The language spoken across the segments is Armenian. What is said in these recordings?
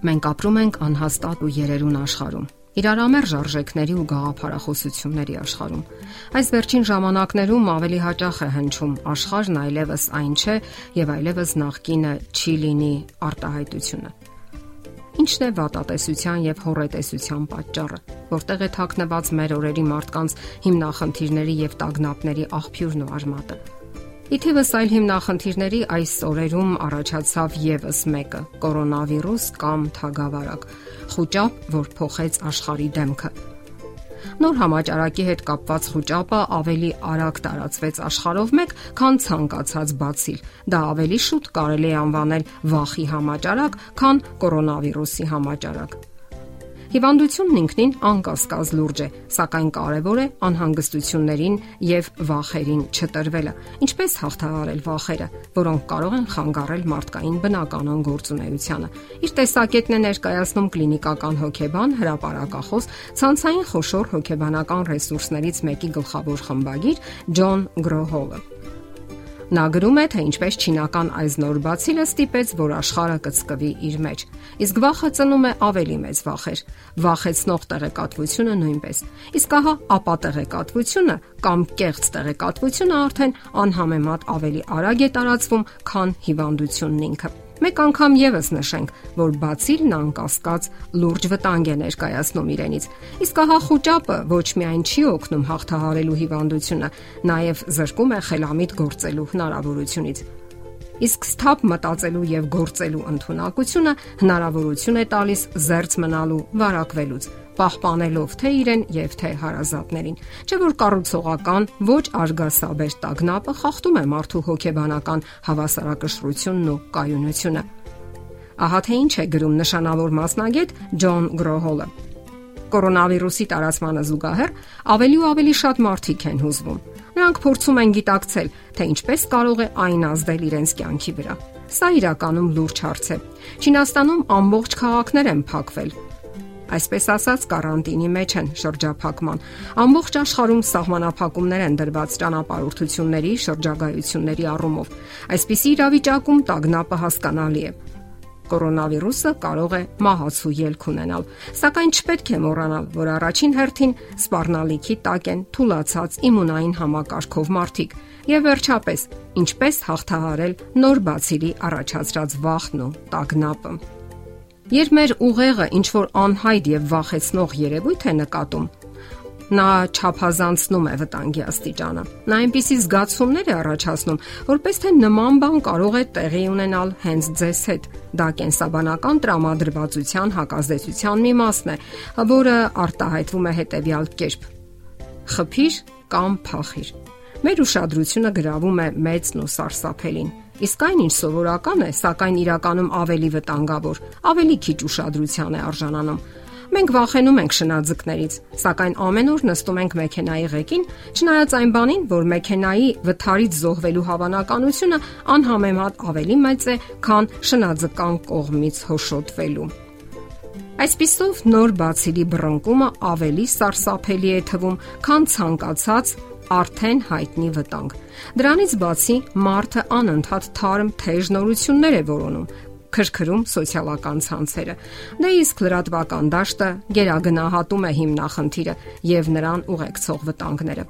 Մենք ապրում ենք անհաստատ ու երերուն աշխարհում։ Իրարամերժ արժեքների ու գաղափարախոսությունների աշխարհում։ Այս վերջին ժամանակներում ավելի հաճախ է հնչում աշխարհն այլևս այն չէ եւ այլևս նախկինը չի լինի արտահայտությունը։ Ինչն է վատատեսության եւ հորետեսության պատճառը, որտեղ է թաքնված մեր օրերի մարդկանց հիմնախնդիրների եւ տագնապների աղբյուրն ու արմատը։ Իթիվս այլ հիմնախնդիրների այս օրերում առաջացավ եւս մեկը՝ կորոնավիրուս կամ թագավարակ, խոճապ, որ փոխեց աշխարհի դեմքը։ Նոր համաճարակի հետ կապված խոճապը ավելի արագ տարածվեց աշխարհով մեկ, քան ցանկացած բացիլ։ Դա ավելի շուտ կարելի է անվանել վախի համաճարակ, քան կորոնավիրուսի համաճարակ։ Հիվանդությունն ինքնին անկասկած լուրջ է, սակայն կարևոր է անհանգստություններին եւ վախերին չտրվելը։ Ինչպես հաղթահարել վախերը, որոնք կարող են խանգարել մարդկային բնականon գործունեությանը։ Իր տեսակետն է ներկայացնում կլինիկական հոգեբան, հրապարակախոս, ցանցային խոշոր հոգեբանական ռեսուրսներից մեկի գլխավոր խմբագիր Ջոն Գրոհովը։ Նա գրում է, թե ինչպես չինական այս նոր բացիլը ստիպեց, որ աշխարհը կծկվի իր մեջ։ Իսկ վախը ծնում է ավելի մեծ վախեր։ Վախեցնող տեղեկատվությունը նույնպես։ Իսկ ահա ապատեղեկատվությունը կամ կեղծ տեղեկատվությունը արդեն անհամեմատ ավելի արագ է տարածվում, քան հիվանդությունն ինքը։ Մեկ անգամ եւս նշենք, որ բացիլն անկասկած լուրջ վտանգ է ներկայացնում իրենից։ Իսկ ահա խոճապը ոչ միայն չի օգնում հաղթահարելու հիվանդությունը, նաեւ զրկում է խելամիտ գործելու հնարավորությունից։ Իսկ սթափ մտածելու եւ գործելու ընտունակությունը հնարավորություն է տալիս զերծ մնալու վարակվելուց պահպանելով թե իրեն եւ թե հարազատներին։ Չէ որ կառուցողական ոչ արգասաբեր տագնապը խախտում է մարդու հոգեբանական հավասարակշռությունն ու կայունությունը։ Ահա թե ինչ է գրում նշանավոր մասնագետ Ջոն Գրոհոլը։ Կորոնավիրուսի տարածմանը զուգահեռ ավելի ու ավելի շատ մարդիկ են հուզվում։ Նրանք փորձում են գիտակցել, թե ինչպես կարող է այն ազդել իրենց կյանքի վրա։ Սա իրականում լուրջ հարց է։ Չինաստանում ամբողջ քաղաքներ են փակվել, այսպես ասած կարանտինի մեջ են շրջափակման։ Ամբողջ աշխարհում սահմանափակումներ են դրված ճանապարհորդությունների, շրջագայությունների առումով։ Այսպիսի իրավիճակում տագնապը հասկանալի է կորոնավիրուսը կարող է մահացու ելք ունենալ։ Սակայն չպետք է մոռանալ, որ առաջին հերթին սպառնալիքի տակ են թուլացած իմունային համակարգով մարդիկ։ Եվ վերջապես, ինչպես հաղթահարել նոր բացիլի առաջացրած վախն ու տագնապը։ Երբ մեր ուղեղը ինչ որ անհայտ եւ վախեցնող երևույթ է նկատում, նա չափազանցնում է վտանգի աստիճանը։ Նա այնպիսի զգացումներ է առաջացնում, որպես թե նման բան կարող է տեղի ունենալ հենց ձեզ հետ։ Դա կենսաբանական տրամադրվածության հակազդեցության մի մասն է, որը արտահայտվում է հետևյալ կերպ. խփիր կամ փախիր։ Մեր ուշադրությունը գրավում է մեծն ու սարսափելին Իսկ այն ինչ սովորական է, սակայն իրականում ավելի վտանգավոր, ավելի քիչ ուշադրության է արժանանում։ Մենք վախենում ենք շնաձկներից, սակայն ամեն օր նստում ենք մեքենայի ղեկին, չնայած այն բանին, որ մեքենայի վթարից զոհվելու հավանականությունը անհամեմատ ավելի մեծ է, քան շնաձկան կողմից հոշոտվելու։ Այսպիսով նոր բացիլի բռնկումը ավելի սարսափելի է թվում, քան ցանկացած արդեն հայտնի վտանգ։ Դրանից բացի մարդը անընդհատ թարմ թեժ նորություններ է որոնում, քրքրում սոցիալական ցանցերը։ Դե իսկ լրատվական դաշտը գերագնահատում է հիմնախնդիրը եւ նրան ուղեկցող վտանգները։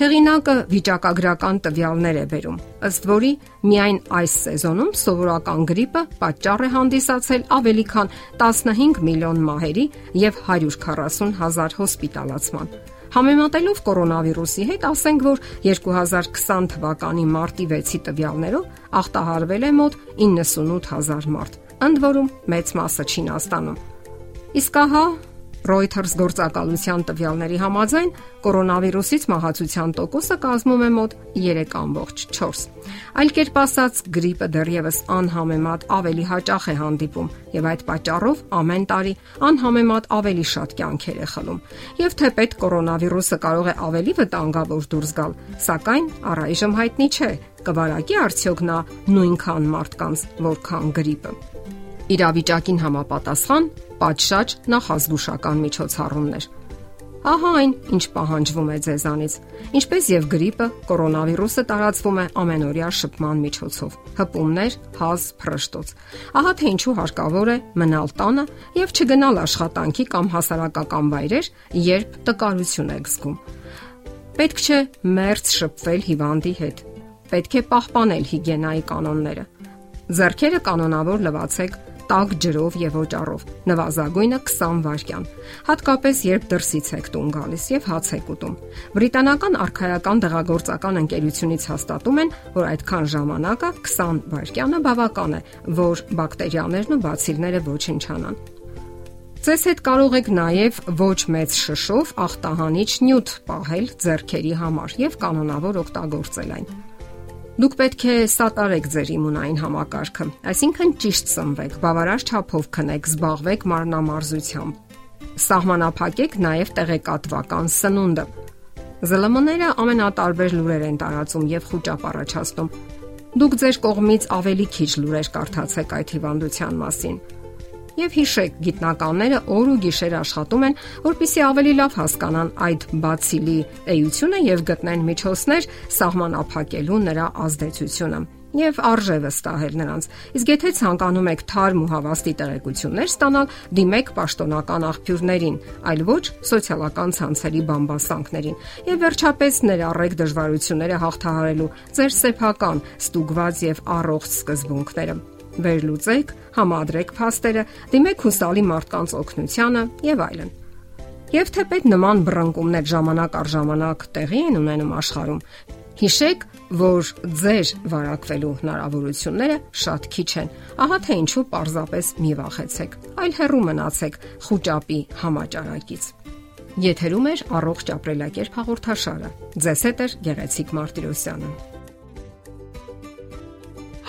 Հեղինակը վիճակագրական տվյալներ է բերում, ըստ որի միայն այս սեզոնում սովորական գրիպը պատճառ է հանդիսացել ավելի քան 15 միլիոն մահերի եւ 140 հազար հոսպիտալացման։ Համեմատելով կորոնավիրուսի հետ, ասենք որ 2020 թվականի մարտի 6-ի տվյալներով ախտահարվել է մոտ 98000 մարդ, ընդ որում մեծ մասը Չինաստանում։ Իսկ ահա Reuters գործակալության տվյալների համաձայն կորոնավիրուսից մահացության տոկոսը կազմում է մոտ 3.4։ Այլ կերպ ասած, գրիպը դեռևս անհամեմատ ավելի հաճախ է հանդիպում եւ այդ պատճառով ամեն տարի անհամեմատ ավելի շատ կյանքեր է խլում։ Եվ թեպետ կորոնավիրուսը կարող է ավելի վտանգավոր դուրս գալ, սակայն առայժմ հայտնի չէ կվարակի արդյոք նա նույնքան մարդկանց, որքան գրիպը։ Իրավիճակին համապատասխան պատշաճ նախազգուշական միջոցառումներ։ Ահա այն, ինչ պահանջվում է ձեզանից։ Ինչպես եւ գրիպը, կորոնավիրուսը տարածվում է ամենօրյա շփման միջոցով։ Հպումներ, հազ, փրշտոց։ Ահա թե ինչու հարկավոր է մնալ տանը եւ չգնալ աշխատանքի կամ հասարակական վայրեր, երբ տկարություն եք զգում։ Պետք չէ մերց շփվել հիվանդի հետ։ Պետք է պահպանել հիգիենայի կանոնները։ Ձեռքերը կանոնավոր լվացեք տաք ջրով եւ օճառով։ Նվազագույնը 20 վայրկյան։ Հատկապես երբ դրսից եք տուն գալիս եւ հաց եք ուտում։ Բրիտանական արխայական դեղագործական ընկերությունից հաստատում են, որ այդքան ժամանակը 20 վայրկյանը բավական է, որ բակտերիաներն ու բացիլները ոչնչանան։ Ձեզ հետ կարող եք նաև ոչ մեծ շշով ախտահանիչ նյութ պահել ձեռքերի համար եւ կանոնավոր օգտագործել այն։ Դուք պետք է սատարեք ձեր իմունային համակարգը, այսինքն ճիշտ սնվեք, բավարար չափով քնեք, զբաղվեք մարմնամարզությամբ։ Սահմանափակեք նաև տեղեկատվական սնունդը։ ԶԼՄ-ները ամենատարբեր լուրեր են տարածում եւ խոճապ առաջացնում։ Դուք ձեր կողմից ավելի քիչ լուրեր կարդացեք այդ հիվանդության մասին Եվ հիշեք, գիտնականները օր ու գիշեր աշխատում են, որpիսի ավելի լավ հասկանան այդ բացիլի էությունը եւ գտնեն միջոցներ սահմանափակելու նրա ազդեցությունը եւ արժե վստահել նրանց։ Իսկ եթե ցանկանում եք թարմ ու հավաստի տեղեկություններ ստանալ, դիմեք պաշտոնական աղբյուրներին, այլ ոչ սոցիալական ցանցերի բամբասանքներին։ Եվ վերջապես ներառեք դժվարությունները հաղթահարելու ձեր սեփական, ստուգված եւ առողջ սկզբունքները վերլուծեք, համադրեք փաստերը, դիմեք հուսալի մարդկանց օգնությանը եւ այլն։ Եվ թեպետ nման բռնկումներ ժամանակ առ ժամանակ տեղի են ունենում աշխարհում, հիշեք, որ ձեր վարակվելու հնարավորությունները շատ քիչ են։ Ահա թե ինչու պարզապես մի վախեցեք, այլ հեռու մնացեք խոճապի համաճարակից։ Եթերում է առողջ ապրելակերպ հաղորդաշարը։ Ձեզ հետ է Գեղեցիկ Մարտիրոսյանը։